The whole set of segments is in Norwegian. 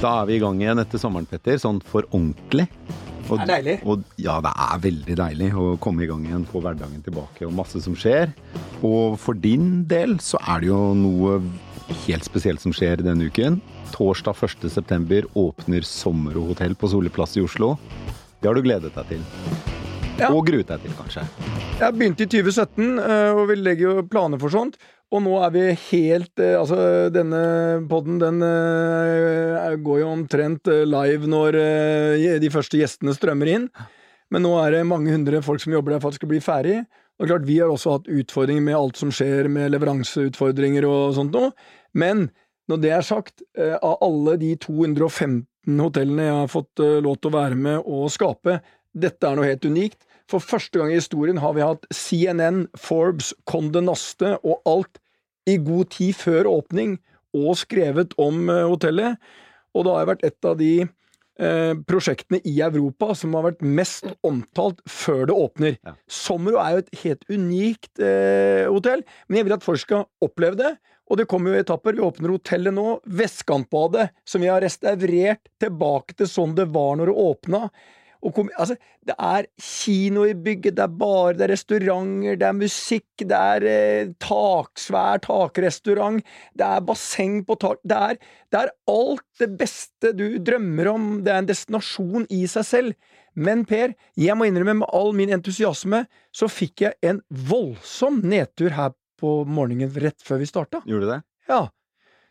Da er vi i gang igjen etter sommeren, Petter. Sånn for ordentlig. Og, Det er deilig. Og, ja, det er veldig deilig å komme i gang igjen, få hverdagen tilbake og masse som skjer. Og for din del så er det jo noe helt spesielt som skjer denne uken. Torsdag 1.9 åpner Sommerhotell hotell på Solli plass i Oslo. Det har du gledet deg til. Ja. Og gruet deg til, kanskje. Jeg begynte i 2017, eh, og vi legger jo planer for sånt. Og nå er vi helt eh, Altså, denne podden den eh, går jo omtrent eh, live når de første gjestene strømmer inn. Men nå er det mange hundre folk som jobber der for at det skal bli ferdig. Og klart, Vi har også hatt utfordringer med alt som skjer med leveranseutfordringer og sånt noe. Men når det er sagt, av alle de 215 hotellene jeg har fått lov til å være med og skape, dette er noe helt unikt. For første gang i historien har vi hatt CNN, Forbes, Conde Naste og alt i god tid før åpning, og skrevet om eh, hotellet. Og det har vært et av de eh, prosjektene i Europa som har vært mest omtalt før det åpner. Ja. Sommero er jo et helt unikt eh, hotell, men jeg vil at folk skal oppleve det. Og det kommer jo i etapper. Vi åpner hotellet nå. Vestkantbadet, som vi har restaurert tilbake til sånn det var når det åpna. Kom, altså, det er kino i bygget, det er bar, det er restauranter, det er musikk, det er eh, tak, svær takrestaurant, det er basseng på tak det er, det er alt det beste du drømmer om, det er en destinasjon i seg selv. Men Per, jeg må innrømme med all min entusiasme, så fikk jeg en voldsom nedtur her på morgenen rett før vi starta. Gjorde du det? Ja.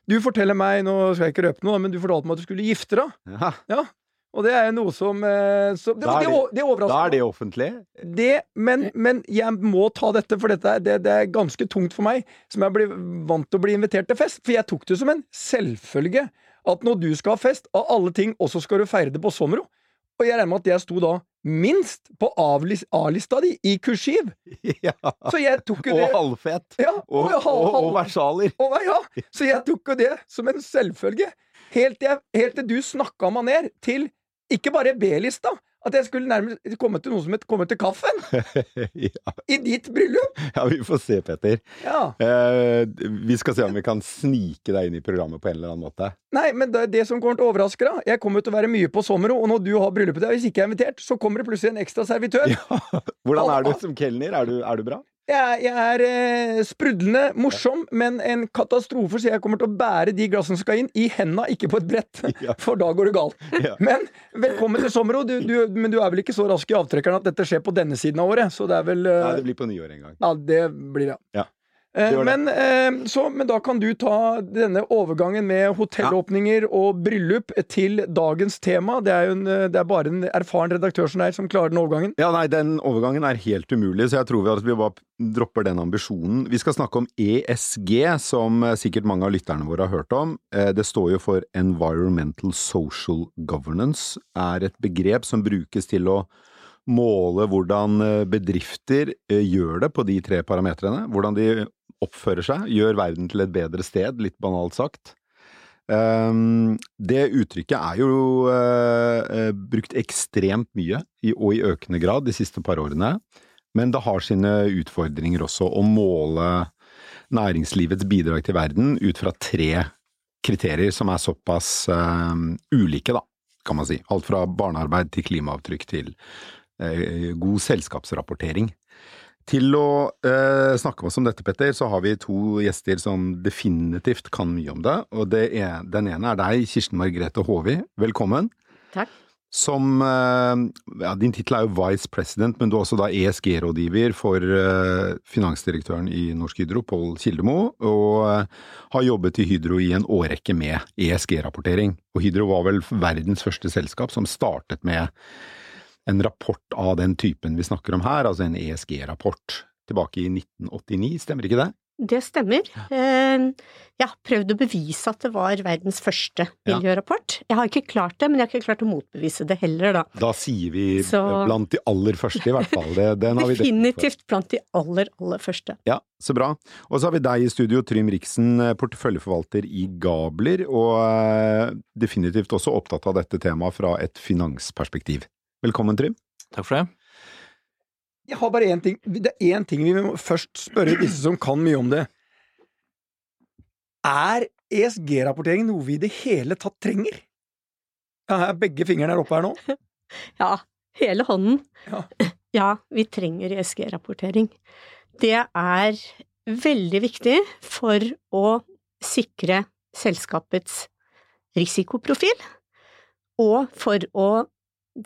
Du forteller meg, nå skal jeg ikke røpe noe, men du fortalte meg at du skulle gifte deg. Ja. Ja, og det er jo noe som, eh, som det, Da er det, det- det Da er det offentlig. Det, men, men jeg må ta dette, for dette er, det, er ganske tungt for meg, som jeg blir vant til å bli invitert til fest. For jeg tok det som en selvfølge at når du skal ha fest, av alle ting, også skal du feire det på Sommero. Og jeg regner med at jeg sto da minst på A-lista di, i kursiv. Ja. Så jeg tok jo Og det halvfet. ja, Og, og, og, og versaler. og, ja, så jeg tok jo det som en selvfølge. Helt til, helt til du snakka meg ned til ikke bare B-lista, at jeg skulle nærmest komme til noe som het komme til kaffen. ja. I ditt bryllup. ja, vi får se, Petter. Ja. Eh, vi skal se om vi kan snike deg inn i programmet på en eller annen måte. Nei, men det, det som kommer til å overraske deg Jeg kommer til å være mye på Sommero, og når du har bryllupet ditt, hvis ikke jeg er invitert, så kommer det plutselig en ekstra servitør. Ja. Hvordan er du som kelner? Er du, er du bra? Jeg, jeg er eh, sprudlende, morsom, men en katastrofe, så jeg kommer til å bære de glassene som skal inn, i henda, ikke på et brett. Ja. For da går det galt. Ja. Men velkommen til Sommero. Du, du, men du er vel ikke så rask i avtrekkeren at dette skjer på denne siden av året? Så det er vel eh, Nei, det blir på nyår en gang. Ja, det blir det. Ja. Eh, men, eh, så, men da kan du ta denne overgangen med hotellåpninger og bryllup til dagens tema. Det er en, eh, det er bare en erfaren redaktør som er, som klarer den overgangen. Ja, nei, den overgangen er helt umulig, så jeg tror vi, at vi bare dropper den ambisjonen. Vi skal snakke om ESG, som sikkert mange av lytterne våre har hørt om. Det står jo for Environmental Social Governance, er et begrep som brukes til å måle hvordan bedrifter gjør det på de tre parametrene. Hvordan de oppfører seg, gjør verden til et bedre sted, litt banalt sagt. Um, det uttrykket er jo eh, eh, brukt ekstremt mye, og i økende grad, de siste par årene. Men det har sine utfordringer også, å måle næringslivets bidrag til verden ut fra tre kriterier som er såpass eh, ulike, da, kan man si. Alt fra barnearbeid til klimaavtrykk til god selskapsrapportering. Til å eh, snakke med oss om dette, Petter, så har vi to gjester som definitivt kan mye om det. Og det er, den ene er deg, Kirsten Margrethe Håvi. Velkommen. Takk. Som eh, ja, Din tittel er jo Vice President, men du er også da ESG-rådgiver for eh, finansdirektøren i Norsk Hydro, Pål Kildemo, og eh, har jobbet i Hydro i en årrekke med ESG-rapportering. Og Hydro var vel verdens første selskap som startet med en rapport av den typen vi snakker om her, altså en ESG-rapport, tilbake i 1989, stemmer ikke det? Det stemmer. Eh, Jeg har prøvd å bevise at det var verdens første miljørapport. Jeg har ikke klart det, men jeg har ikke klart å motbevise det heller, da. Da sier vi Så- blant de aller første, i hvert fall. Det, den har vi. Definitivt blant de aller, aller første. Ja, så bra. Og så har vi deg i studio, Trym Riksen, eh, porteføljeforvalter i Gabler, og eh, definitivt også opptatt av dette temaet fra et finansperspektiv. Velkommen, Trym. Takk for det. Jeg har bare én ting. Det er én ting vi må først spørre disse som kan mye om det. Er ESG-rapportering noe vi i det hele tatt trenger? Ja, begge fingrene er oppe her nå. Ja, hele hånden. Ja. Ja, vi trenger ESG-rapportering. Det er veldig viktig for å sikre selskapets risikoprofil, og for å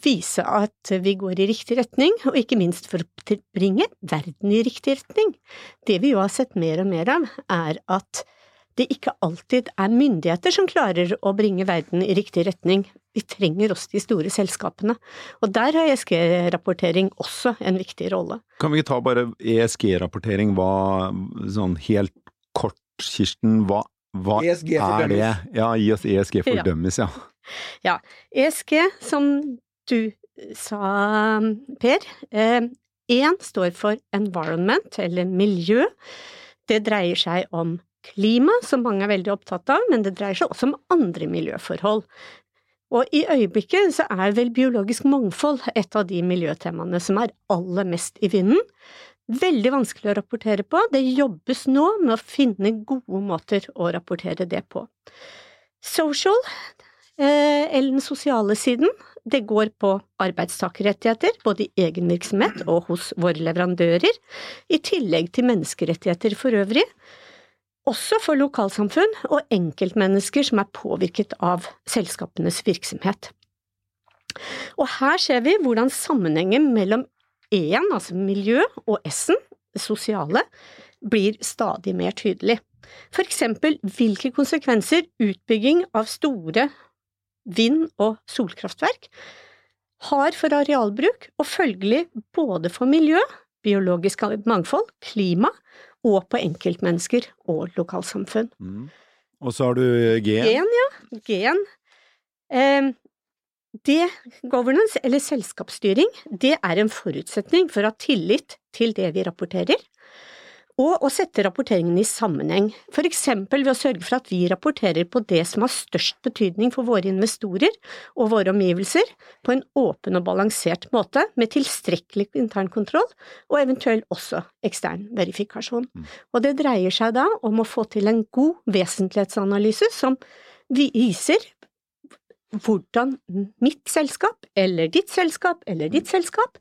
vise at vi går i riktig retning, og ikke minst for å bringe verden i riktig retning. Det vi jo har sett mer og mer av, er at det ikke alltid er myndigheter som klarer å bringe verden i riktig retning. Vi trenger også de store selskapene, og der har ESG-rapportering også en viktig rolle. Kan vi ikke ta bare ESG-rapportering, hva sånn helt kort, Kirsten, hva, hva er det? Ja, gi oss ESG for Ja. ja. Ja, ESG, som du sa, Per, én står for environment, eller miljø. Det dreier seg om klima, som mange er veldig opptatt av, men det dreier seg også om andre miljøforhold. Og i øyeblikket så er vel biologisk mangfold et av de miljøtemaene som er aller mest i vinden. Veldig vanskelig å rapportere på, det jobbes nå med å finne gode måter å rapportere det på. Social, eh, eller den sosiale siden, det går på arbeidstakerrettigheter, både i egen virksomhet og hos våre leverandører, i tillegg til menneskerettigheter for øvrig, også for lokalsamfunn og enkeltmennesker som er påvirket av selskapenes virksomhet. Og her ser vi hvordan sammenhengen mellom E-en, altså miljø, og S-en, sosiale, blir stadig mer tydelig. For eksempel hvilke konsekvenser utbygging av store vind- og solkraftverk har for arealbruk, og følgelig både for miljø, biologisk mangfold, klima, og på enkeltmennesker og lokalsamfunn. Mm. Og så har du gen. G-en, ja. G-en. Eh, det, governance, eller selskapsstyring, det er en forutsetning for ha tillit til det vi rapporterer, og å sette rapporteringen i sammenheng, for eksempel ved å sørge for at vi rapporterer på det som har størst betydning for våre investorer og våre omgivelser, på en åpen og balansert måte, med tilstrekkelig internkontroll og eventuelt også ekstern verifikasjon. Mm. Og det dreier seg da om å få til en god vesentlighetsanalyse som viser hvordan mitt selskap, eller ditt selskap, eller ditt selskap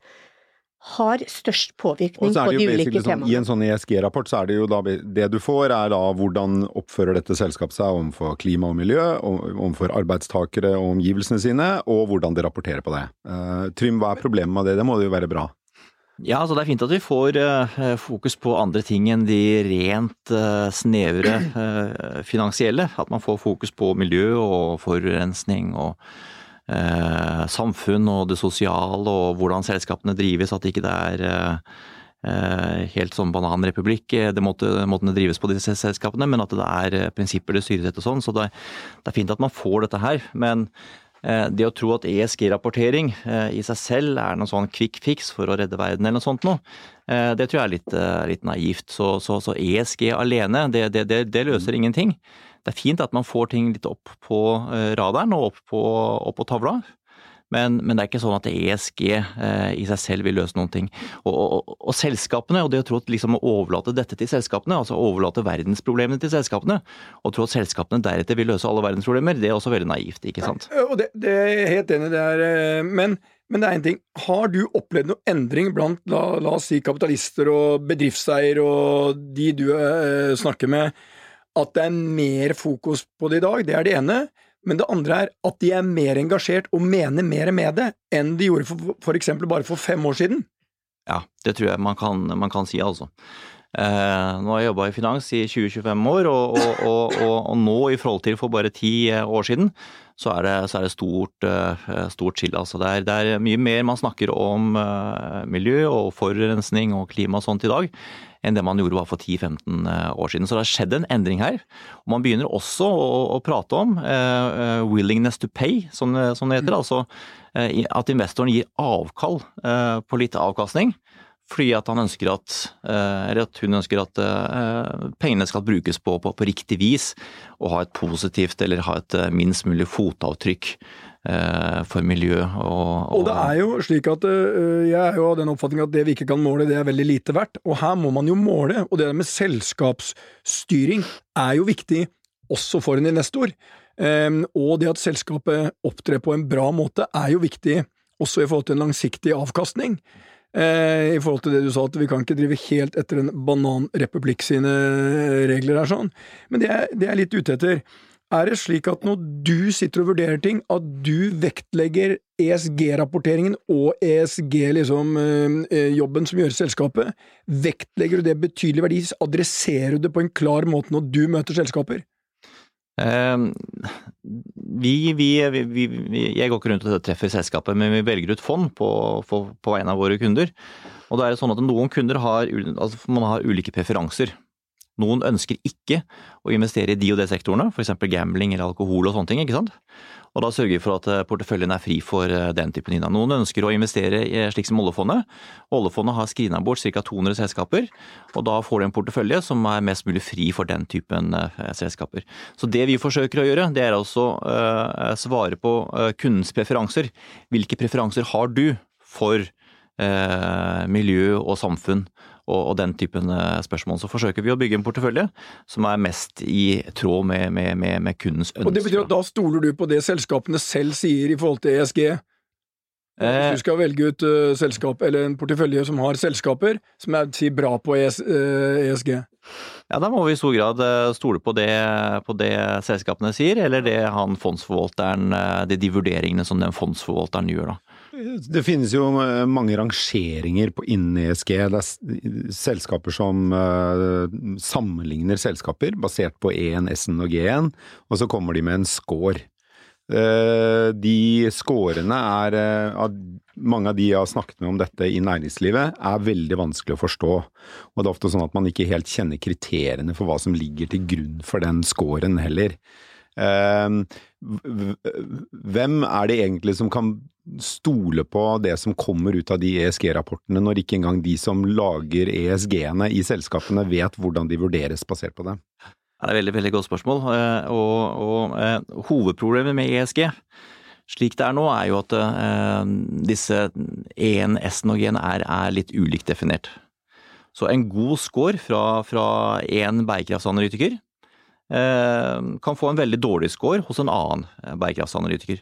har størst påvirkning er på de ulike temaene. sånn, I en sånn ESG-rapport så er det jo da Det du får er da hvordan oppfører dette selskapet seg overfor klima og miljø, overfor arbeidstakere og omgivelsene sine, og hvordan de rapporterer på det. Uh, Trym, hva er problemet med det? Det må det jo være bra. Ja, altså det er fint at vi får eh, fokus på andre ting enn de rent eh, snevre finansielle. At man får fokus på miljø og forurensning og eh, samfunn og det sosiale og hvordan selskapene drives, at ikke det er eh, eh, helt sånn bananrepublikk, det måtte, måten drives på disse selskapene, men at det er prinsipper det styres etter sånn. Så det, det er fint at man får dette her. men Det å tro at ESG-rapportering i seg selv er noen sånn quick fix for å redde verden eller noe sånt noe, det tror jeg er litt, litt naivt. Så, så, så ESG alene, det, det, det løser ingenting. Det er fint at man får ting litt opp på eh, radaren og opp på, opp på tavla. Men, men det er ikke sånn at ESG eh, i seg selv vil løse noen ting. Og, og, og selskapene, og det å tro at liksom å overlate dette til selskapene, altså overlate verdensproblemene til selskapene, og tro at selskapene deretter vil løse alle verdensproblemer, det er også veldig naivt, ikke sant? Ja, Og det, det er helt enig i, det er eh, Men, men det er en ting. Har du opplevd noen endring blant, la, la oss si, kapitalister og bedriftseiere og de du eh, snakker med, at det er mer fokus på det i dag? Det er det ene. Men det andre er at de er mer engasjert og mener mer med det enn de gjorde for, for eksempel bare for fem år siden. Ja, det tror jeg man kan, man kan si, altså. Eh, nå har jeg jobba i finans i 20-25 år, og, og, og, og, nå i forhold til for bare ti eh, år siden, så er det, så er det stort, eh, stort skille. Altså. Det, er, det er mye mer man snakker om eh, miljø og forurensning og klima og sånt i dag, enn det man gjorde bare for 10-15 år siden. Så det har skjedd en endring her. Og man begynner også å, å prate om eh, eh, willingness to pay, som, som det heter. Altså uh, at investoren gir avkall uh, på litt avkastning. Fordi at han ønsker at, eh, eller at hun ønsker at eh, pengene skal brukes på, på, på riktig vis, og ha et positivt eller ha et eh, minst mulig fotavtrykk eh, for miljø og, Og det er jo slik at øh, jeg er jo av den oppfatning at det vi ikke kan måle, det er veldig lite verdt. Og her må man jo måle, og det der med selskapsstyring er jo viktig også for en investor. Um, og det at selskapet opptrer på en bra måte er jo viktig også i forhold til en langsiktig avkastning. Eh, I forhold til det du sa, at vi kan ikke drive helt etter en bananrepublikk sine regler her sånn. Men det er, det er litt ute etter. Er det slik at når du sitter og vurderer ting, at du vektlegger ESG-rapporteringen og ESG-jobben liksom, eh, som gjøres i selskapet, vektlegger du det betydelig verdi? Adresserer du det på en klar måte når du møter selskaper? Vi, vi, vi, vi, jeg går ikke rundt og treffer selskapet, men vi velger ut fond på, på, på vegne av våre kunder. Og da er det sånn at Noen kunder har, altså man har ulike preferanser. Noen ønsker ikke å investere i de og de sektorene, f.eks. gambling eller alkohol og sånne ting. ikke sant? Og da sørger vi for at eh, porteføljen er fri for eh, den typen innan. Noen ønsker å investere i slik som oljefondet. Oljefondet har screena bort ca. 200 selskaper, og da får du en portefølje som er mest mulig fri for den typen eh, selskaper. Så det vi forsøker å gjøre, det er altså å svare på kundens preferanser. Hvilke preferanser har du for miljø og samfunn? Og, og, den typen eh, spørsmål. Så forsøker vi å bygge en portefølje som er mest i tråd med, med, med, med kundens ønsker. Og Det betyr at da stoler du på det selskapene selv sier i forhold til ESG? Hvis eh, du skal velge ut uh, selskap, eller en portefølje som har selskaper som er si, bra på ES, uh, ESG? Ja, da må vi i stor grad stole på det, på det selskapene sier, eller det han fondsforvalteren, de, de vurderingene som den fondsforvalteren gjør. da. Det finnes jo eh, mange rangeringer på innen ESG. Det er selskaper som uh, sammenligner selskaper basert på E1, S-en og G-en, og så kommer de med en score. Uh, de scorene er uh, Mange av de jeg har snakket med om dette i næringslivet, er veldig vanskelig å forstå. Og det er ofte sånn at man ikke helt kjenner kriteriene for hva som ligger til grunn for den scoren heller. Hvem er det egentlig som kan stole på det som kommer ut av de ESG-rapportene, når ikke engang de som lager ESG-ene i selskapene vet hvordan de vurderes basert på det? Det er et veldig, veldig godt spørsmål. Eh, og, og eh, hovedproblemet med ESG slik det er nå, er jo at eh, disse E-en, S-en og G-en er, er, litt ulikt definert. Så en god score fra, én bærekraftsanalytiker kan få en veldig dårlig score hos en annen eh, bærekraftsanalytiker.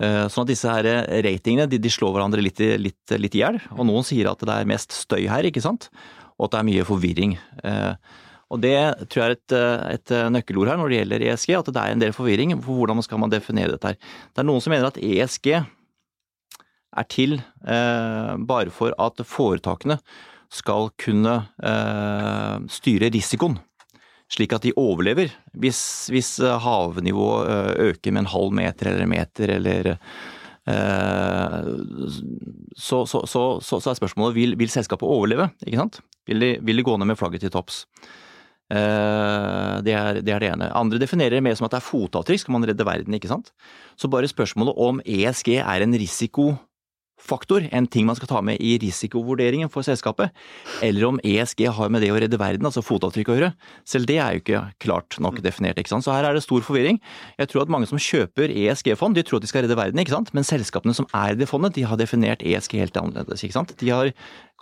Eh, sånn at disse her ratingene de, de slår hverandre litt, litt, litt i hjel. Og noen sier at det er mest støy her, ikke sant. Og at det er mye forvirring. Eh, og det tror jeg er et, et nøkkelord her når det gjelder ESG, at det er en del forvirring. For hvordan skal man definere dette her. Det er noen som mener at ESG er til eh, bare for at foretakene skal kunne eh, styre risikoen slik at de overlever hvis, hvis eh, havnivået eh, øker med en halv meter eller en meter eller eh, så, så, så, så, er spørsmålet vil, vil selskapet overleve. ikke sant? Vil de, vil de, gå ned med flagget til topps? Det er, det er, det ene. Andre definerer det mer som at det er fotavtrykk, skal man redde verden, ikke sant. Så bare spørsmålet om ESG er en risiko faktor, en ting man skal ta med i risikovurderingen for selskapet, eller om ESG har med det å redde verden, altså fotavtrykk å gjøre. Selv det er jo ikke klart nok definert. ikke sant? Så her er det stor forvirring. Jeg tror at mange som kjøper ESG-fond, de tror at de skal redde verden, ikke sant? men selskapene som er i det fondet, de har definert ESG helt annerledes. ikke sant? De har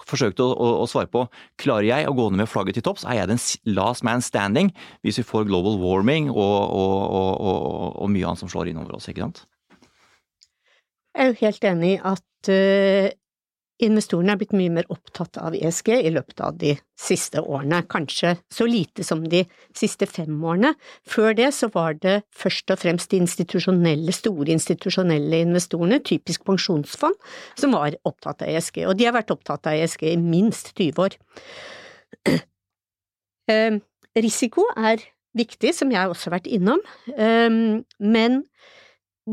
forsøkt å, å, å svare på klarer jeg å gå ned med flagget til topps, er jeg den last man standing hvis vi får global warming og, og, og mye annet som slår innover oss. ikke sant? Jeg er jo helt enig i at uh, investorene er blitt mye mer opptatt av ESG i løpet av de siste årene, kanskje så lite som de siste fem årene. Før det så var det først og fremst de institusjonelle, store institusjonelle investorene, typisk pensjonsfond, som var opptatt av ESG, og de har vært opptatt av ESG i minst 20 år. Uh, risiko er viktig, som jeg også har vært innom, uh, men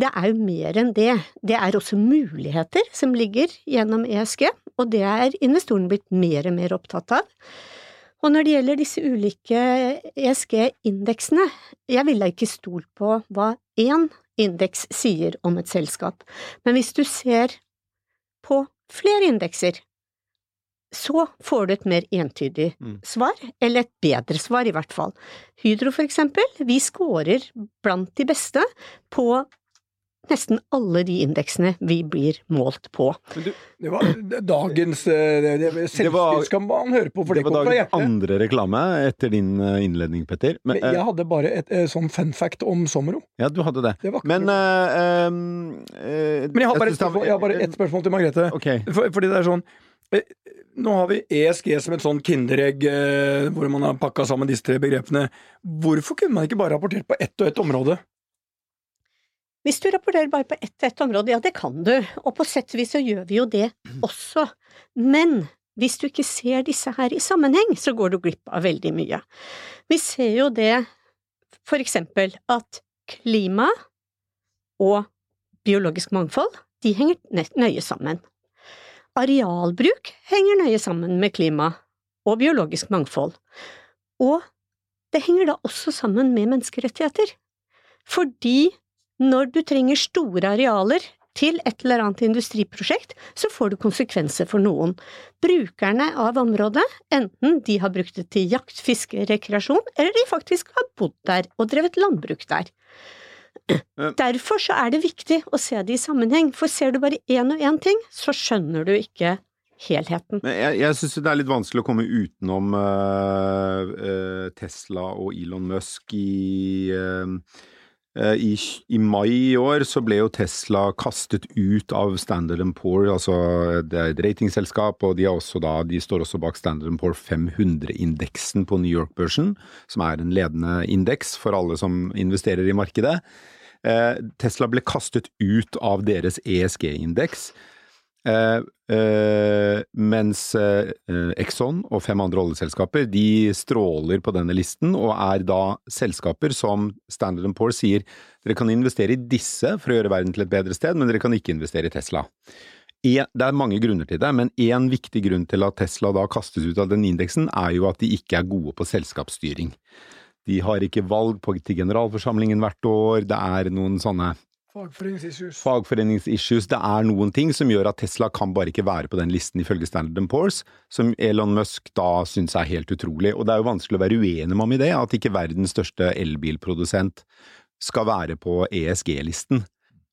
det er jo mer enn det. Det er også muligheter som ligger gjennom ESG, og det er investorene blitt mer og mer opptatt av. Og når det gjelder disse ulike ESG-indeksene, jeg ville ikke stolt på hva én indeks sier om et selskap, men hvis du ser på flere indekser, så får du et mer entydig mm. svar, eller et bedre svar i hvert fall. Hydro for eksempel, vi scorer blant de beste på nesten alle de indeksene vi blir målt på. Det var dagens Selvstyr skal man høre på, for det, det var Det var dagens andre reklame etter din eh, innledning, Petter. Men, Men eh, jeg hadde bare et et sånn fun fact om Sommero. ja, du hadde det. Det var Men uh, eh, eh, Men jeg har bare ett et spørsmål, jeg bare ett spørsmål til Margrethe. Okay. For, fordi det er sånn eh, Nå har vi ESG som et sånn kinderegg eh, hvor man har pakka sammen disse tre begrepene. Hvorfor kunne man ikke bare rapportert på ett og ett område? Hvis du rapporterer bare på ett ett område, ja det kan du, og på sett og vis så gjør vi jo det også. Men hvis du ikke ser disse her i sammenheng, så går du glipp av veldig mye. Vi ser jo det for eksempel at klima og biologisk mangfold, de henger nøye sammen. Arealbruk henger nøye sammen med klima og biologisk mangfold. Og det henger da også sammen med menneskerettigheter. Fordi når du trenger store arealer til et eller annet industriprosjekt, så får du konsekvenser for noen. Brukerne av området, enten de har brukt det til jakt, fiske, rekreasjon, eller de faktisk har bodd der og drevet landbruk der. Derfor så er det viktig å se det i sammenheng, for ser du bare én og én ting, så skjønner du ikke helheten. Men jeg, jeg syns det er litt vanskelig å komme utenom uh, uh, Tesla og Elon Musk i eh, eh, i, I mai i år så ble jo Tesla kastet ut av Standard Poor, altså det er et ratingselskap, og de, også da, de står også bak Standard Poor 500-indeksen på New York-børsen, som er en ledende indeks for alle som investerer i markedet. Eh, Tesla ble kastet ut av deres ESG-indeks. Eh, eh, mens eh, Exxon og fem andre oljeselskaper de stråler på denne listen, og er da selskaper som Standard Poor sier dere kan investere i disse for å gjøre verden til et bedre sted, men dere kan ikke investere i Tesla. En, det er mange grunner til det, men én viktig grunn til at Tesla da kastes ut av den indeksen, er jo at de ikke er gode på selskapsstyring. De har ikke valg på, til generalforsamlingen hvert år, det er noen sånne Fagforeningsissues. fagforeningsissues. Det er noen ting som gjør at Tesla kan bare ikke være på den listen ifølge Standard Poor's, som Elon Musk da syns er helt utrolig. Og det er jo vanskelig å være uenig med ham i det, at ikke verdens største elbilprodusent skal være på ESG-listen.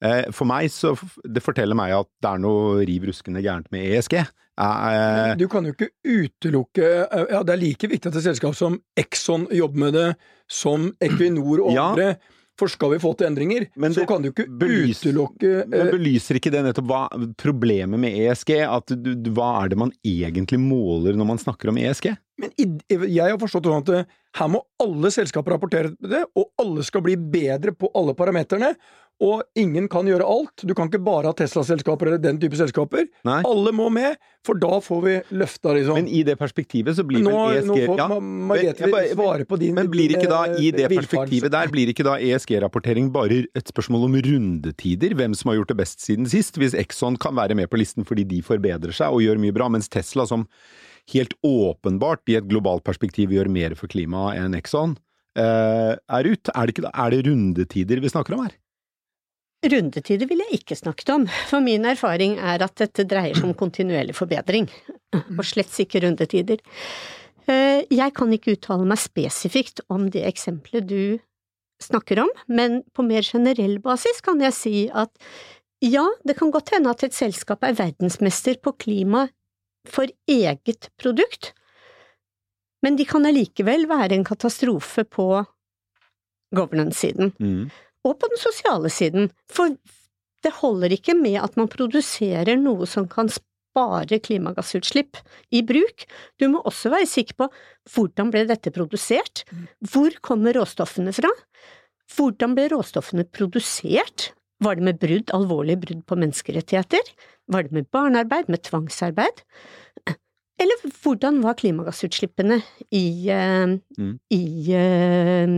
Eh, For meg så Det forteller meg at det er noe riv ruskende gærent med ESG. Men Du kan jo ikke utelukke Ja, det er like viktig at et selskap som Exxon jobber med det, som Equinor og Ja. For skal vi få til endringer, Men så kan du ikke belyser, utelukke Men eh, belyser ikke det nettopp hva problemet med ESG? At du, du, hva er det man egentlig måler når man snakker om ESG? Men jeg har forstått sånn at eh, her må alle selskaper rapportere det, og alle skal bli bedre på alle parameterne. Og ingen kan gjøre alt. Du kan ikke bare ha Tesla-selskaper eller den type selskaper. Nei. Alle må med, for da får vi løfta, liksom. Men i det perspektivet så blir nå, vel ESG nå får ja, Margrethe svare på din Men blir ikke da, i det eh, perspektivet der, blir ikke da ESG-rapportering bare et spørsmål om rundetider? Hvem som har gjort det best siden sist? Hvis Exxon kan være med på listen fordi de forbedrer seg og gjør mye bra, mens Tesla, som helt åpenbart i et globalt perspektiv gjør mer for klimaet enn Exxon, eh, er ut. Er det, ikke, er det rundetider vi snakker om her? Rundetider ville jeg ikke snakket om, for min erfaring er at dette dreier seg om kontinuerlig forbedring, og slett ikke rundetider. Eh, Jeg kan ikke uttale meg spesifikt om det eksempelet du snakker om, men på mer generell basis kan jeg si at ja, det kan godt hende at et selskap er verdensmester på klima for eget produkt, men de kan allikevel være en katastrofe på governance-siden Mm. Og på den sosiale siden, for det holder ikke med at man produserer noe som kan spare klimagassutslipp i bruk, du må også være sikker på hvordan ble dette produsert, hvor kommer råstoffene fra, hvordan ble råstoffene produsert, var det med brudd, alvorlige brudd på menneskerettigheter, var det med barnearbeid, med tvangsarbeid, eller hvordan var klimagassutslippene i, eh, Mm. i eh,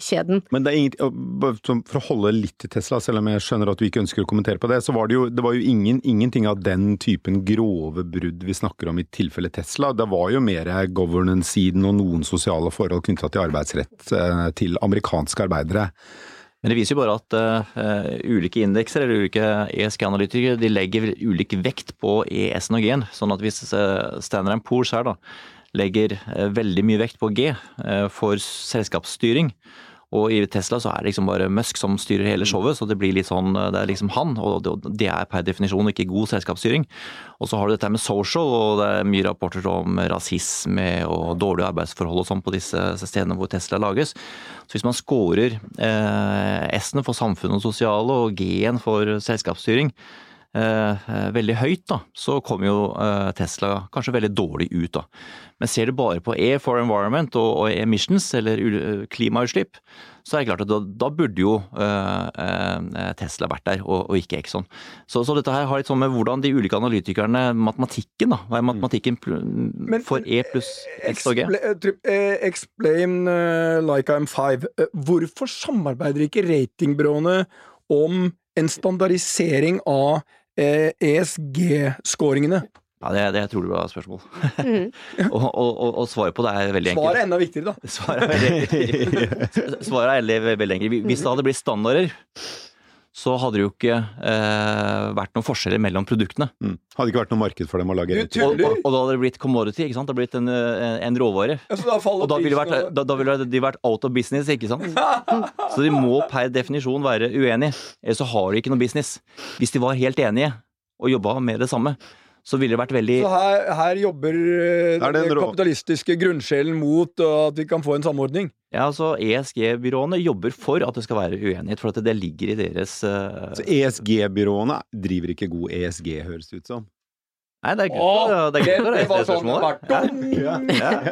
leverandørkjeden? Men det er sånn for å holde litt til Tesla, selv om jeg skjønner at du ikke ønsker å kommentere på det, så var det jo, det var jo ingen, ingenting av den typen grove brudd vi snakker om i tilfelle Tesla. Det var jo mer governance-siden og noen sosiale forhold knytta til arbeidsrett eh, til amerikanske arbeidere. Men det viser jo bare at uh, ulike indekser eller ulike ESG-analytikere de legger ulik vekt på ES-en og G-en. Sånn at hvis uh, Standard Poor's her da legger uh, veldig mye vekt på G for selskapsstyring, Og i Tesla så er det liksom bare Musk som styrer hele showet, så det blir litt sånn Det er liksom han, og det er per definisjon ikke god selskapsstyring. Og så har du dette med social, og det er mye rapporter om rasisme og dårlige arbeidsforhold og sånn på disse stedene hvor Tesla lages. Så hvis man scorer eh, S-ene for samfunn og sosiale og G-en for selskapsstyring, Eh, eh, veldig høyt, da, så kommer jo eh, Tesla kanskje veldig dårlig ut. da. Men ser du bare på E for environment og, emissions, eller klimautslipp, så er det klart at da, da burde jo Tesla vært der, og, og ikke Exxon. Så, så, dette her har litt sånn med hvordan de ulike analytikerne, matematikken, da, hva er matematikken Men, for E pluss X og G? Explain like I'm five. Hvorfor samarbeider ikke ratingbyråene om en standardisering av eh, ESG-skåringene? Ja, det, det tror du var spørsmål. Mm. og, og, og, og, svaret på det er veldig enkelt. Svaret er enda viktigere, da. Svaret er veldig, svaret er veldig, veldig enkelt. Hvis det hadde blitt standarder, så hadde det jo ikke eh, vært noen forskjeller mellom produktene. Mm. Hadde ikke vært noe marked for dem å lage og, og, og, da hadde det blitt commodity, ikke sant? Det hadde blitt en, en råvare. Ja, da og da ville, vært, da, da ville, de vært out of business, ikke sant? så de må per definisjon være uenige, ellers så har de ikke noe business. Hvis de var helt enige og jobba med det samme, så ville det vært veldig Så her, her jobber uh, den kapitalistiske grunnsjelen mot at vi kan få en samordning? Ja, altså ESG-byråene jobber for at det skal være uenighet, for at det ligger i deres uh... Så ESG-byråene driver ikke god ESG, høres det ut som? Nei, det er gøy, Åh, det, er det, det var sånn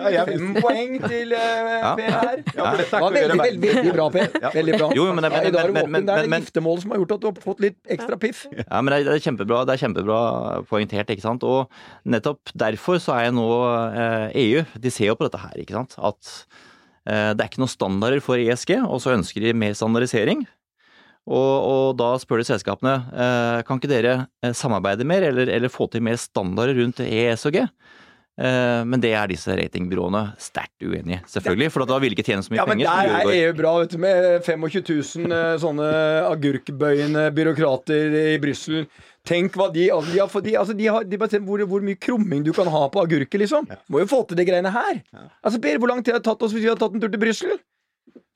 ja, Fem poeng til uh, Per her. Ja, det var veldig, veldig, veldig bra, Per. Veldig bra. Jo, men, men, men, men, men, det er det giftermålet som har gjort at du har fått litt ekstra piff. Ja, men det er, kjempebra, det er kjempebra poengtert, ikke sant. Og nettopp derfor så er jeg nå eh, EU. De ser jo på dette her, ikke sant. At eh, det er ikke noen standarder for ESG, og så ønsker de mer standardisering. Og, og, da spør de selskapene eh, kan ikke dere eh, samarbeide mer eller, eller, få til mer standarder rundt ES og G. Eh, men det er disse ratingbyråene sterkt uenige, selvfølgelig. For da vil ikke tjene så mye ja, penger. Men der er EU bra, vet du, med 25 000 eh, sånne agurkbøyende byråkrater i Brussel. Tenk hva de, altså, de har, de, altså, de har de bestemt hvor, hvor, mye krumming du kan ha på agurker, liksom. Ja. Må jo få til de greiene her. Ja. Altså, Per, hvor lang tid har det tatt oss hvis vi har tatt en tur til Brussel?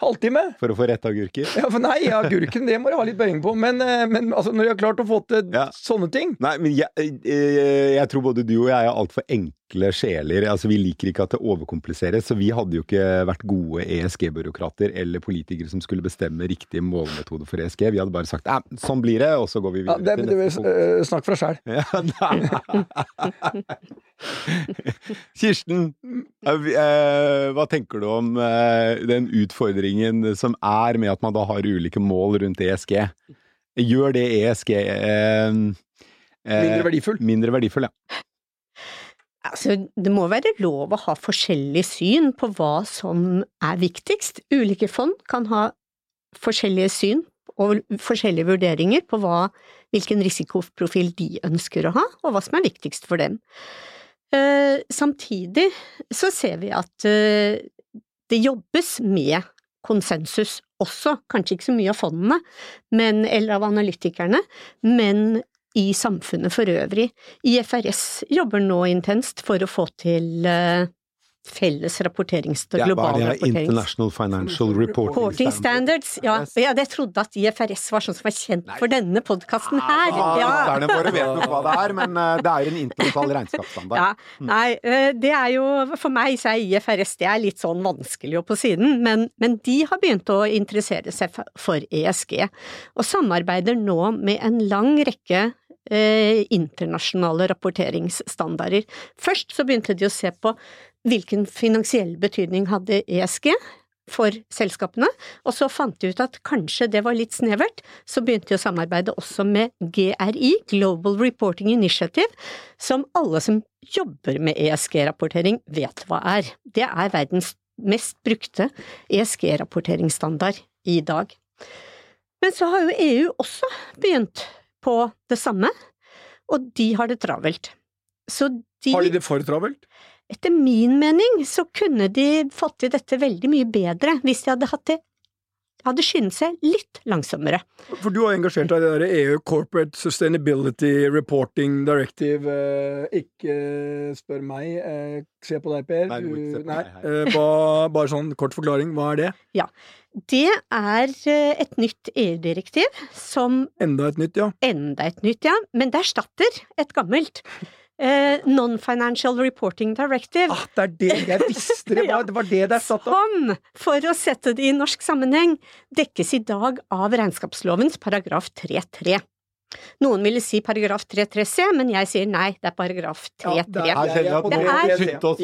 Halvtime. For å få rette agurker? Ja, for nei, agurken det må du ha litt bøying på. Men, eh, men altså, når de har klart å få til ja. sånne ting Nei, men jeg, jeg, eh, jeg, tror både du og jeg er altfor enkle sjeler. Altså, Vi liker ikke at det overkompliseres, så vi hadde jo ikke vært gode ESG-byråkrater eller politikere som skulle bestemme riktig målmetode for ESG. Vi hadde bare sagt ja, sånn blir det, og så går vi videre. Ja, det, det, det, punkt. snakk fra sjæl. Kirsten, hva tenker du om den utfordringen utfordringen som er med at man da har ulike mål rundt ESG, gjør det ESG eh, eh, Mindre verdifull? Mindre verdifull, ja. Altså, det må være lov å ha forskjellig syn på hva som er viktigst. Ulike fond kan ha forskjellige syn og forskjellige vurderinger på hva, hvilken risikoprofil de ønsker å ha, og hva som er viktigst for dem. Eh, samtidig så ser vi at eh, det jobbes med konsensus også, kanskje ikke så mye av fondene, men, eller av analytikerne, men i samfunnet for øvrig. IFRS jobber nå intenst for å få til uh, felles rapporterings... Ja, global ja, rapporterings... International Financial Reporting, reporting Standards. Ja, ja, jeg trodde at IFRS var sånn som var kjent Nei. for denne podkasten her. Ja, Lytterne våre vet nok hva det er, men uh, det er en internasjonal regnskapsstandard. Ja, mm. Nei, uh, det er jo For meg så er IFRS det er litt sånn vanskelig og på siden, men, men de har begynt å interessere seg for ESG, og samarbeider nå med en lang rekke eh, internasjonale rapporteringsstandarder. Først så begynte de å se på hvilken finansiell betydning hadde ESG for selskapene, og så fant de ut at kanskje det var litt snevert, så begynte de å samarbeide også med GRI, Global Reporting Initiative, som alle som jobber med ESG-rapportering vet hva er. Det er verdens mest brukte ESG-rapporteringsstandard i dag. Men så har jo EU også begynt på det samme, og de har det travelt. De, har de det for travelt? Etter min mening så kunne de fått til dette veldig mye bedre hvis de hadde hatt det hadde skyndet seg litt langsommere. For du har engasjert deg i det der EU Corporate Sustainability Reporting Directive. Eh, ikke spør meg, eh, se på deg, Per. Nei, du Nei, eh, hva, bare sånn kort forklaring, hva er det? Ja, Det er et nytt EU-direktiv som Enda et nytt, ja. enda et nytt, ja, men det erstatter et gammelt. Eh, Non-Financial Reporting Directive. Ah, det er det jeg visste! Det var det, var det der er satt opp! Som, for å sette det i norsk sammenheng, dekkes i dag av regnskapslovens paragraf 3-3. Noen ville si paragraf 3-3c, men jeg sier nei, det er paragraf 3-3. Ja, det er- jeg er-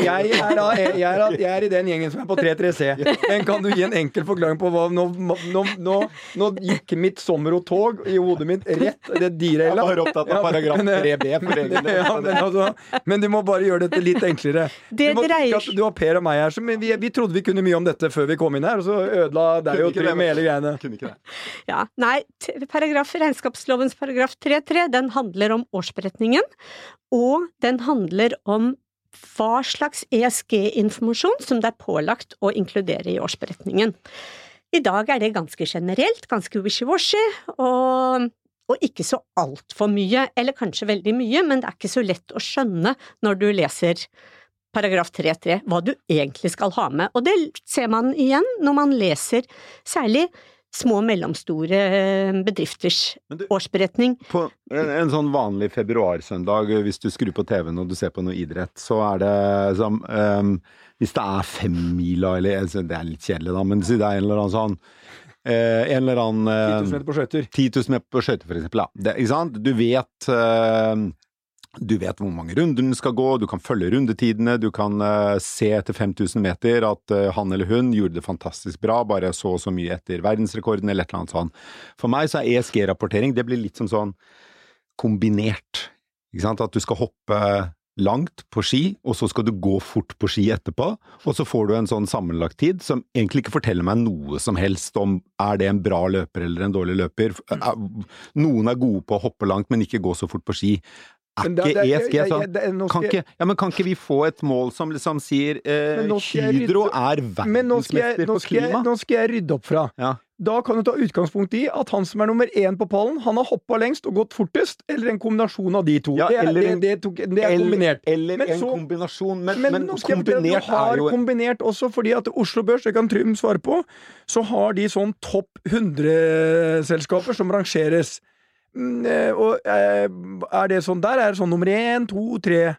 Jeg er, da, jeg, er, jeg er i den gjengen som er på 3-3C. Men kan du gi en enkel forklaring på hva Nå, nå, nå, nå gikk mitt sommerrotog i hodet mitt rett det Jeg derailet. var opptatt av paragraf 3b for egen del. Ja, men, altså, men du må bare gjøre dette litt enklere. Det du, må, dreier du har Per og meg her, så, vi, vi trodde vi kunne mye om dette før vi kom inn her, og så ødela deg og Trym hele greiene. Kunne ikke det. Ja, nei, paragraf, regnskapslovens paragraf 3.3, den handler om årsberetningen, og den handler om hva slags ESG-informasjon som det er pålagt å inkludere i årsberetningen. I dag er det ganske generelt, ganske wishy-washy, og, og ikke så altfor mye, eller kanskje veldig mye, men det er ikke så lett å skjønne når du leser paragraf 3.3 hva du egentlig skal ha med, og det ser man igjen når man leser særlig små og mellomstore eh, bedrifters du- årsberetning. På en, en sånn vanlig februarsøndag, hvis du skrur på TV-en og du ser på noe idrett, så er det som um, Hvis det er femmila, eller altså, Det er litt kjedelig, da, men si det er en eller annen sånn eh, En eller annen 10 eh, 000 meter på skøyter. 10 000 meter på skøyter, for eksempel. Ja. Det, ikke sant? Du vet eh, du vet hvor mange runder den skal gå, du kan følge rundetidene, du kan uh, se etter 5000 meter at uh, han eller hun gjorde det fantastisk bra, bare så og så mye etter verdensrekorden, eller et eller annet sånt. For meg så er ESG-rapportering, det blir litt som sånn kombinert. Ikke sant? At du skal hoppe langt på ski, og så skal du gå fort på ski etterpå, og så får du en sånn sammenlagt tid som egentlig ikke forteller meg noe som helst om er det en bra løper eller en dårlig løper. Noen er gode på å hoppe langt, men ikke gå så fort på ski. Er ikke ESG sånn? nå skal Kan jeg- ikke, ja, men kan ikke vi få et mål som liksom sier eh, Hydro er verdensmester på klima? nå skal jeg rydde opp fra. Ja. Da kan du ta utgangspunkt i at han som er nummer én på pallen, han har hoppa lengst og gått fortest, eller en kombinasjon av de to. Ja, det, er, eller det, det, tok, det er kombinert. Eller Men en så- kombinasjon, men, Men, men, kombinert du har er jo kombinert også, fordi at Oslo Børs, det kan Trym svare på, så har de sånn topp 100-selskaper som rangeres. Mm, eh, Og eh, er det sånn der? Er det sånn nummer én, to, tre?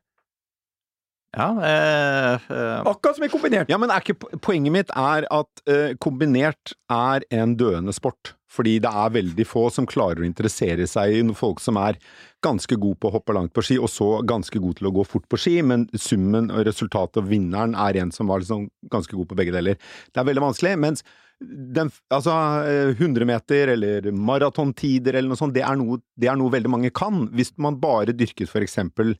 Ja, eh, eh, Akkurat som i kombinert. Ja, men ikke, poenget mitt er at eh, kombinert er en døende sport. Fordi det er veldig få som klarer å interessere seg i folk som er ganske gode på å hoppe langt på ski, og så ganske gode til å gå fort på ski, men summen og resultatet og vinneren er en som var liksom ganske god på begge deler. Det er veldig vanskelig, mens den, altså, eh, 100 meter eller maratontider eller noe sånt, det er noe, det er noe veldig mange kan. Hvis man bare dyrket for eksempel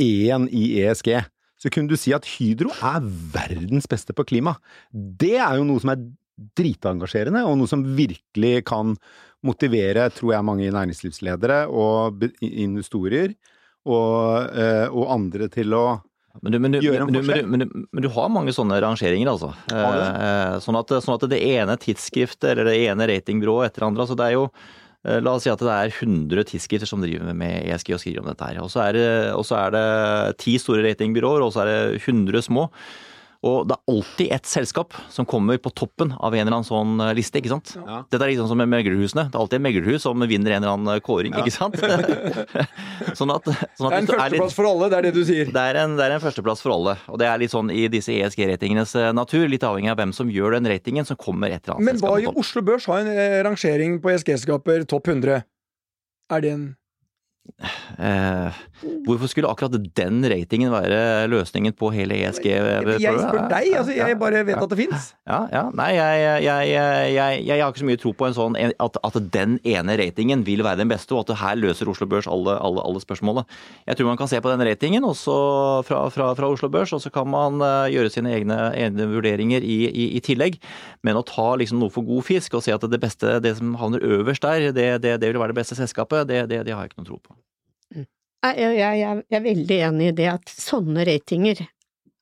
én i ESG, så kunne du si at Hydro er verdens beste på klima. Det er jo noe som er dritengasjerende, og noe som virkelig kan motivere, tror jeg, mange næringslivsledere og investorer og, eh, og andre til å Men du, men, du, men, du, men, du, har mange sånne rangeringer, altså. Eh, sånn, at, sånn at det ene tidsskriftet eller det ene ratingbyrået etter andre altså det er jo eh, La oss si at det er 100 tidsskrifter som driver med ESG og skriver om dette her. Og så er det, og så er det ti store ratingbyråer, og så er det 100 små. Og det er alltid et selskap som kommer på toppen av en eller annen sånn eh, liste, ikke sant. Ja. Dette er litt sånn som med meglerhusene. Det er alltid en meglerhus som vinner en eller annen kåring, Ja. ikke sant. sånn at, sånn Det er en førsteplass for alle, det er det du sier. det er, en, det er en førsteplass for alle, og det er litt sånn i disse ESG-ratingenes eh, natur, litt avhengig av hvem som gjør den ratingen, som kommer et eller annet Men hva selskap i. Oslo Børs har en eh, rangering på ESG-skaper topp 100? Er det en Eh, hvorfor skulle akkurat den ratingen være løsningen på hele ESG? Jeg spør deg, altså. Jeg bare vet at det fins. Ja, ja. Nei, jeg, jeg, jeg, jeg, har ikke så mye tro på en sånn at, at den ene ratingen vil være den beste, og at det her løser Oslo Børs alle, alle, alle spørsmålene. Jeg tror man kan se på den ratingen også fra, fra, fra Oslo Børs, og så kan man eh, gjøre sine egne, egne vurderinger i, i, i tillegg. Men å ta liksom noe for god fisk og si at det beste, det som havner øverst der, det, det, det vil være det beste selskapet, det, det, det har jeg ikke noe tro på. Jeg, jeg jeg er veldig enig i det at sånne ratinger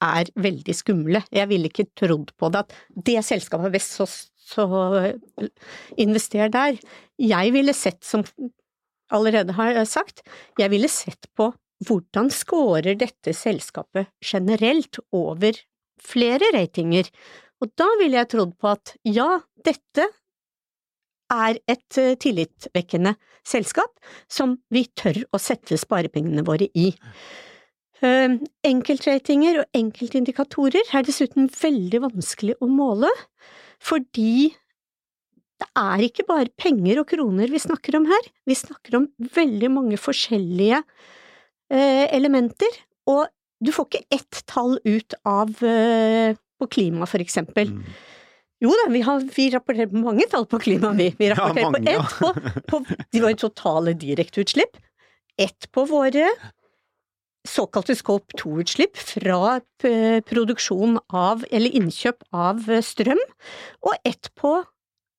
er veldig skumle. Jeg ville ikke trodd på det at det selskapet er best, så, så invester der. Jeg ville sett, som allerede har sagt, jeg ville sett på hvordan scorer dette selskapet generelt over flere ratinger, og da ville jeg trodd på at ja, dette er et eh, tillitvekkende selskap som vi tør å sette sparepengene våre i. Uh, enkeltratinger og enkeltindikatorer er dessuten veldig vanskelig å måle, fordi det er ikke bare penger og kroner vi snakker om her, vi snakker om veldig mange forskjellige uh, elementer, og du får ikke ett tall ut av uh, på klima, for eksempel. Mm. Jo da, vi, har, vi, rapporterer på mange tall på klima, vi. Vi rapporterer ja, mange, på ett på, på de våre totale direkteutslipp, ett på våre såkalte Scope 2-utslipp fra produksjon av, eller innkjøp av strøm, og ett på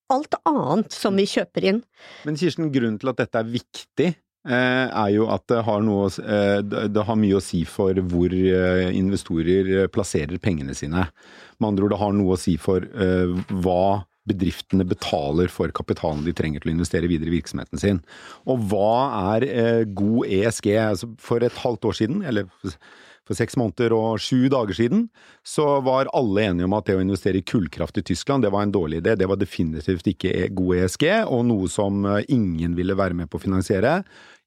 alt annet som vi kjøper inn. Men Kirsten, grunnen til at dette er viktig, eh, er jo at det har, noe, eh, det har mye å si for hvor eh, investorer plasserer pengene sine. Med andre ord, det har noe å si for hva bedriftene betaler for kapitalen de trenger til å investere videre i virksomheten sin. Og hva er god ESG? Altså, for et halvt år siden, eller for seks måneder og sju dager siden, så var alle enige om at det å investere i kullkraft i Tyskland, det var en dårlig idé. Det var definitivt ikke e, god ESG, og noe som eh, ingen ville være med på å finansiere.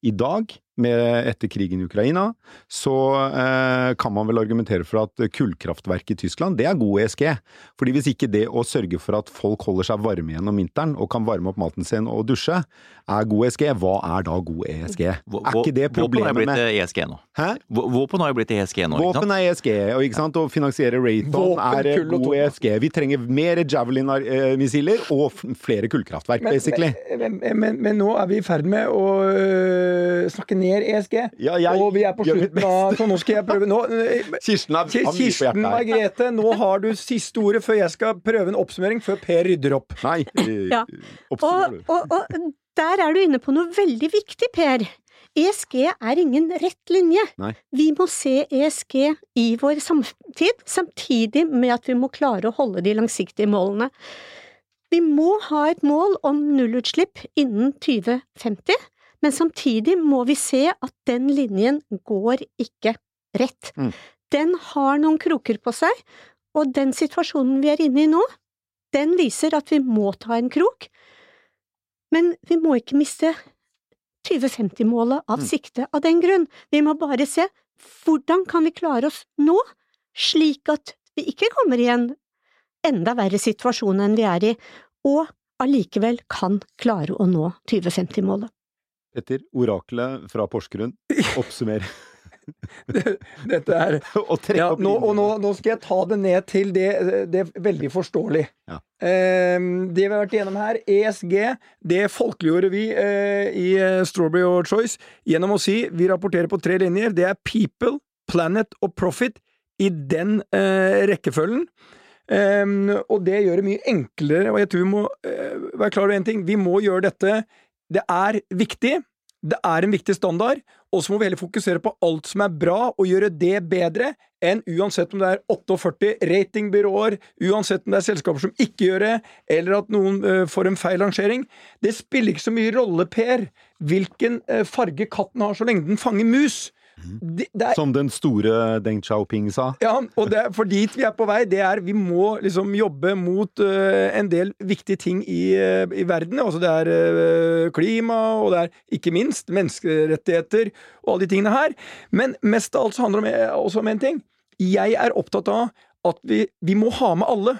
I dag med, etter krigen i Ukraina, så eh, kan man vel argumentere for at kullkraftverk i Tyskland, det er god ESG. Fordi hvis ikke det å sørge for at folk holder seg varme gjennom vinteren og kan varme opp maten sin og dusje, er god ESG, hva er da god ESG? Er ikke det problemet med Våpen har blitt ESG nå. Hæ? Våpen har jo blitt ESG nå, ikke sant? Våpen er ESG, og ikke sant? Å finansiere Rayton er god ESG. Vi trenger mer Javelin-missiler og flere kullkraftverk, men, basically. Men, men, men, nå er vi i ferd med å snakke ned ESG. Ja, jeg, og vi er på slutten av Så nå skal jeg prøve nå, Kirsten, er, Kirsten Margrethe, nå har du siste ordet før jeg skal prøve en oppsummering, før Per rydder opp. Nei, ja. og, og, og, der er du inne på noe veldig viktig, Per. ESG er ingen rett linje. Nei. Vi må se ESG i vår samtid, samtidig med at vi må klare å holde de langsiktige målene. Vi må ha et mål om nullutslipp innen 2050, men samtidig må vi se at den linjen går ikke rett. Mm. Den har noen kroker på seg, og den situasjonen vi er inne i nå, den viser at vi må ta en krok, men vi må ikke miste 2050-målet av mm. sikte av den grunn. Vi må bare se hvordan kan vi klare oss nå, slik at vi ikke kommer i en enda verre situasjon enn vi er i, og allikevel kan klare å nå 2050-målet. Petter, oraklet fra Porsgrunn, oppsummer. Dette er ja, nå, Og nå, nå, skal jeg ta det ned til det, det er veldig forståelig. Ja. Eh, det vi har vært igjennom her, ESG, det folkeliggjorde vi eh, i eh, Strawberry or Choice gjennom å si vi rapporterer på tre linjer. Det er people, planet og profit i den eh, rekkefølgen. Um, og det gjør det mye enklere, og jeg tror vi må uh, være klar over én ting. Vi må gjøre dette det er viktig, det er en viktig standard, og så må vi heller fokusere på alt som er bra, og gjøre det bedre enn uansett om det er 48 ratingbyråer, uansett om det er selskaper som ikke gjør det, eller at noen uh, får en feil rangering. Det spiller ikke så mye rolle, Per, hvilken uh, farge katten har, så lenge den fanger mus. Det, det er, Som den store Deng Xiaoping sa? Ja, og det, for dit vi er på vei, det er vi må liksom jobbe mot uh, en del viktige ting i, uh, i verden. Altså det er uh, klima, og det er ikke minst menneskerettigheter og alle de tingene her. Men mest av alt så handler det også om én ting. Jeg er opptatt av at vi, vi må ha med alle.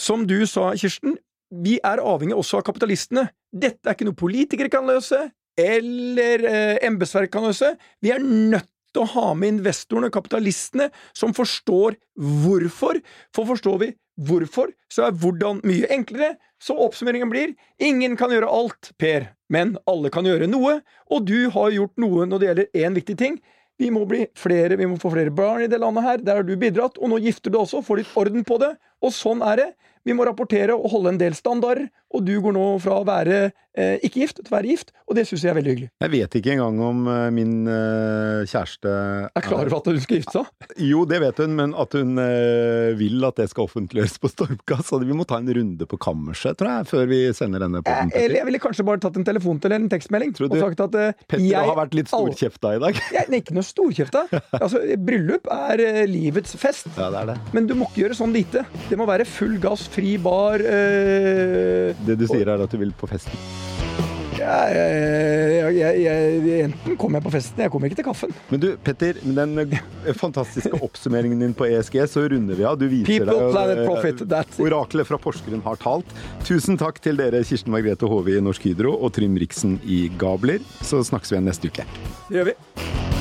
Som du sa, Kirsten, vi er avhengig også av kapitalistene. Dette er ikke noe politikere kan løse eller eh, embetsverket, kan løse. Vi er nødt til å ha med investorene, kapitalistene, som forstår hvorfor. For forstår vi hvorfor, så er hvordan mye enklere. Så oppsummeringen blir ingen kan gjøre alt, Per, men alle kan gjøre noe, og du har gjort noe når det gjelder én viktig ting. Vi må bli flere, vi må få flere barn i det landet her. Der har du bidratt, og nå gifter du også, får litt orden på det, Og sånn er det. Vi må rapportere og holde en del standarder, og du går nå fra å være eh, ikke gift til å være gift, og det syns jeg er veldig hyggelig. Jeg vet ikke engang om uh, min uh, kjæreste Er klar over at hun skal gifte seg? Jo, det vet hun, men at hun uh, vil at det skal offentliggjøres på Stormkast. Så vi må ta en runde på kammerset, tror jeg, før vi sender denne Eh, podden. Eller jeg ville kanskje bare tatt en telefon til eller en tekstmelding og sagt at eh, Petter jeg har vært litt storkjefta i dag. Jeg nei, ikke noe storkjefta. Altså, bryllup er eh, livets fest. Ja, det er det. Men du må ikke gjøre sånn lite. Det må være full gass, fri bar eh, Det du sier er at du vil på festen. jeg, jeg, jeg, jeg, Enten kommer jeg på festen, jeg kommer ikke til kaffen. Men du, Petter, med den eh, fantastiske oppsummeringen din på ESG, så runder vi av. Du viser People, deg, eh, profit. Oraklet fra Porsgrunn har talt. Tusen takk til dere, Kirsten Margrethe Hove i Norsk Hydro og Trym Riksen i Gabler. Så snakkes vi igjen neste uke. Det gjør vi.